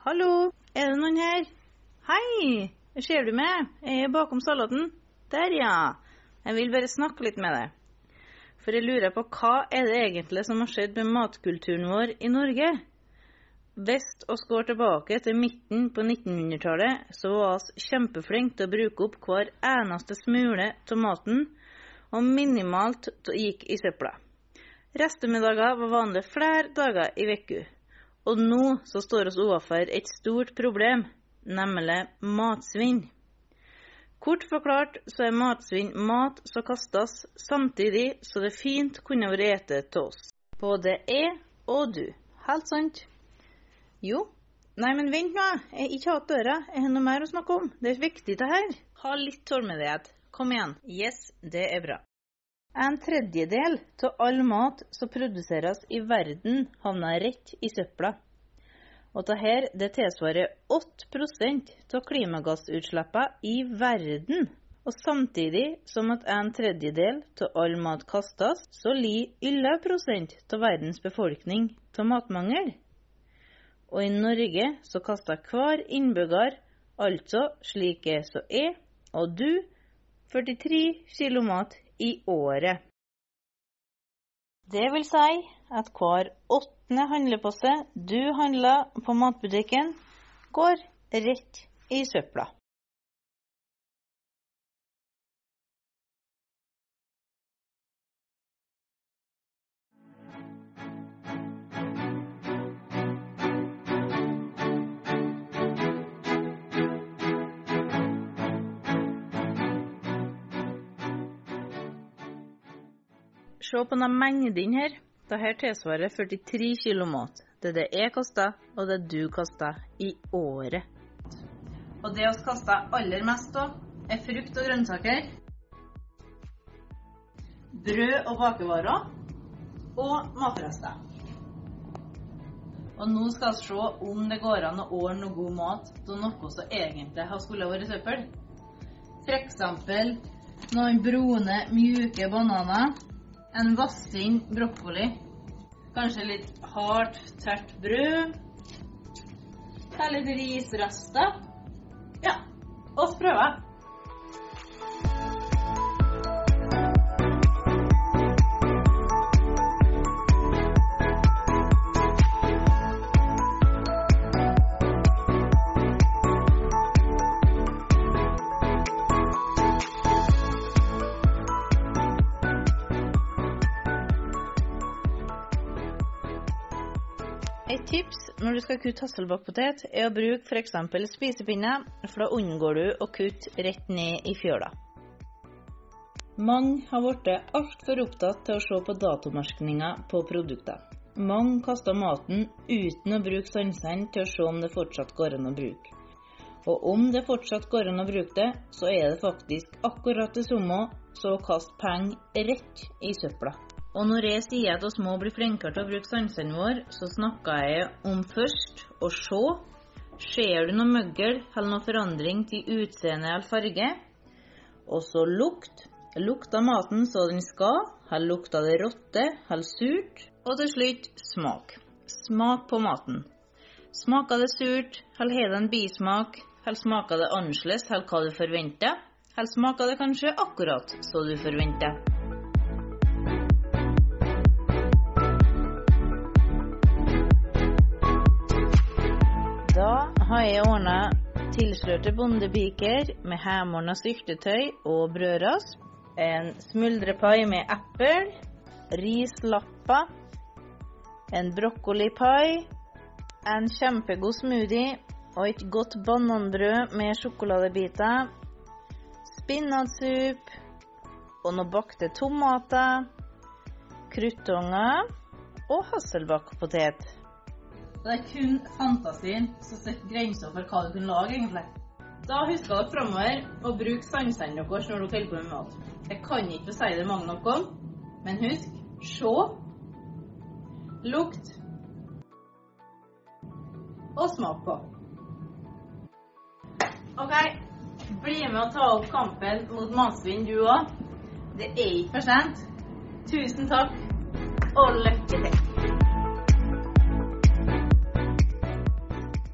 Hallo, er det noen her? Hei, ser du meg? Jeg er bakom salaten. Der, ja. Jeg vil bare snakke litt med deg. For jeg lurer på hva er det egentlig som har skjedd med matkulturen vår i Norge? Hvis oss går tilbake til midten på 1900-tallet, så var vi kjempeflinke til å bruke opp hver eneste smule av maten, og minimalt gikk i søpla. Restemiddager var vanlig flere dager i uka. Og nå så står vi overfor et stort problem, nemlig matsvinn. Kort forklart så er matsvinn mat som kastes, samtidig så det fint kunne vært spist av oss. Både jeg og du. Helt sant? Jo. Nei, men vent nå. Jeg har ikke hatt døra. Jeg har noe mer å snakke om. Det er viktig, det her. Ha litt tålmodighet. Kom igjen. Yes, det er bra. En tredjedel av all mat som produseres i verden, havner rett i søpla. Og dette det tilsvarer 8% av klimagassutslippene i verden. Og samtidig som at en tredjedel av all mat kastes, så lider 11% av verdens befolkning av matmangel. Og i Norge så kaster hver innbygger, altså slike som jeg og du, 43 kilo mat i året. Det vil si at hver åttende handlepose du handler på matbutikken, går rett i søpla. Se på denne mengden her. Dette tilsvarer 43 kg mat. Det er det jeg kaster, og det du kaster i året. Og det vi kaster aller mest av, er frukt og grønnsaker. Brød og bakevarer. Og matrester. Og nå skal vi se om det går an å ordne noe god mat av noe som egentlig har skulle vært søppel. F.eks. noen brune, mjuke bananer en vassin brokkoli. Kanskje litt hardt, tørt brød. Ta litt risrester. Ja, oss prøver. Tips når du skal kutte hasselbakkpotet, er å bruke f.eks. spisepinne, for da unngår du å kutte rett ned i fjøla. Mange har blitt altfor opptatt til å se på datomerkinga på produkter. Mange kaster maten uten å bruke sansene til å se om det fortsatt går an å bruke. Og om det fortsatt går an å bruke det, så er det faktisk akkurat det samme som å kaste penger rett i søpla. Og når jeg sier at vi må bli flinkere til å bruke sansene våre, så snakker jeg om først å se. Ser du noe møggel eller noe forandring til utseende eller farge? Og så lukt. Lukter maten så den skal? Eller lukter det råtte eller surt? Og til slutt smak. Smak på maten. Smaker det surt, eller har det en bismak? Eller smaker det annerledes enn hva du forventer? Eller smaker det kanskje akkurat så du forventer? Har jeg ordna tilslørte bondebiker med hjemmeordna syltetøy og brødrasp. En smuldrepai med eple, rislapper, en brokkolipai, en kjempegod smoothie og et godt bananbrød med sjokoladebiter, spinatsup og noen bakte tomater, Kruttunger. og hasselbakkpotet. Det er kun fantasien som setter grenser for hva du kan lage, egentlig. Da husker dere framover å bruke sansene deres når dere holder på med mat. Jeg kan ikke si det mange nok om, men husk se, lukt og smak på. OK, bli med og ta opp kampen mot matsvinn, du òg. Det er ikke for sent. Tusen takk, og lykke til.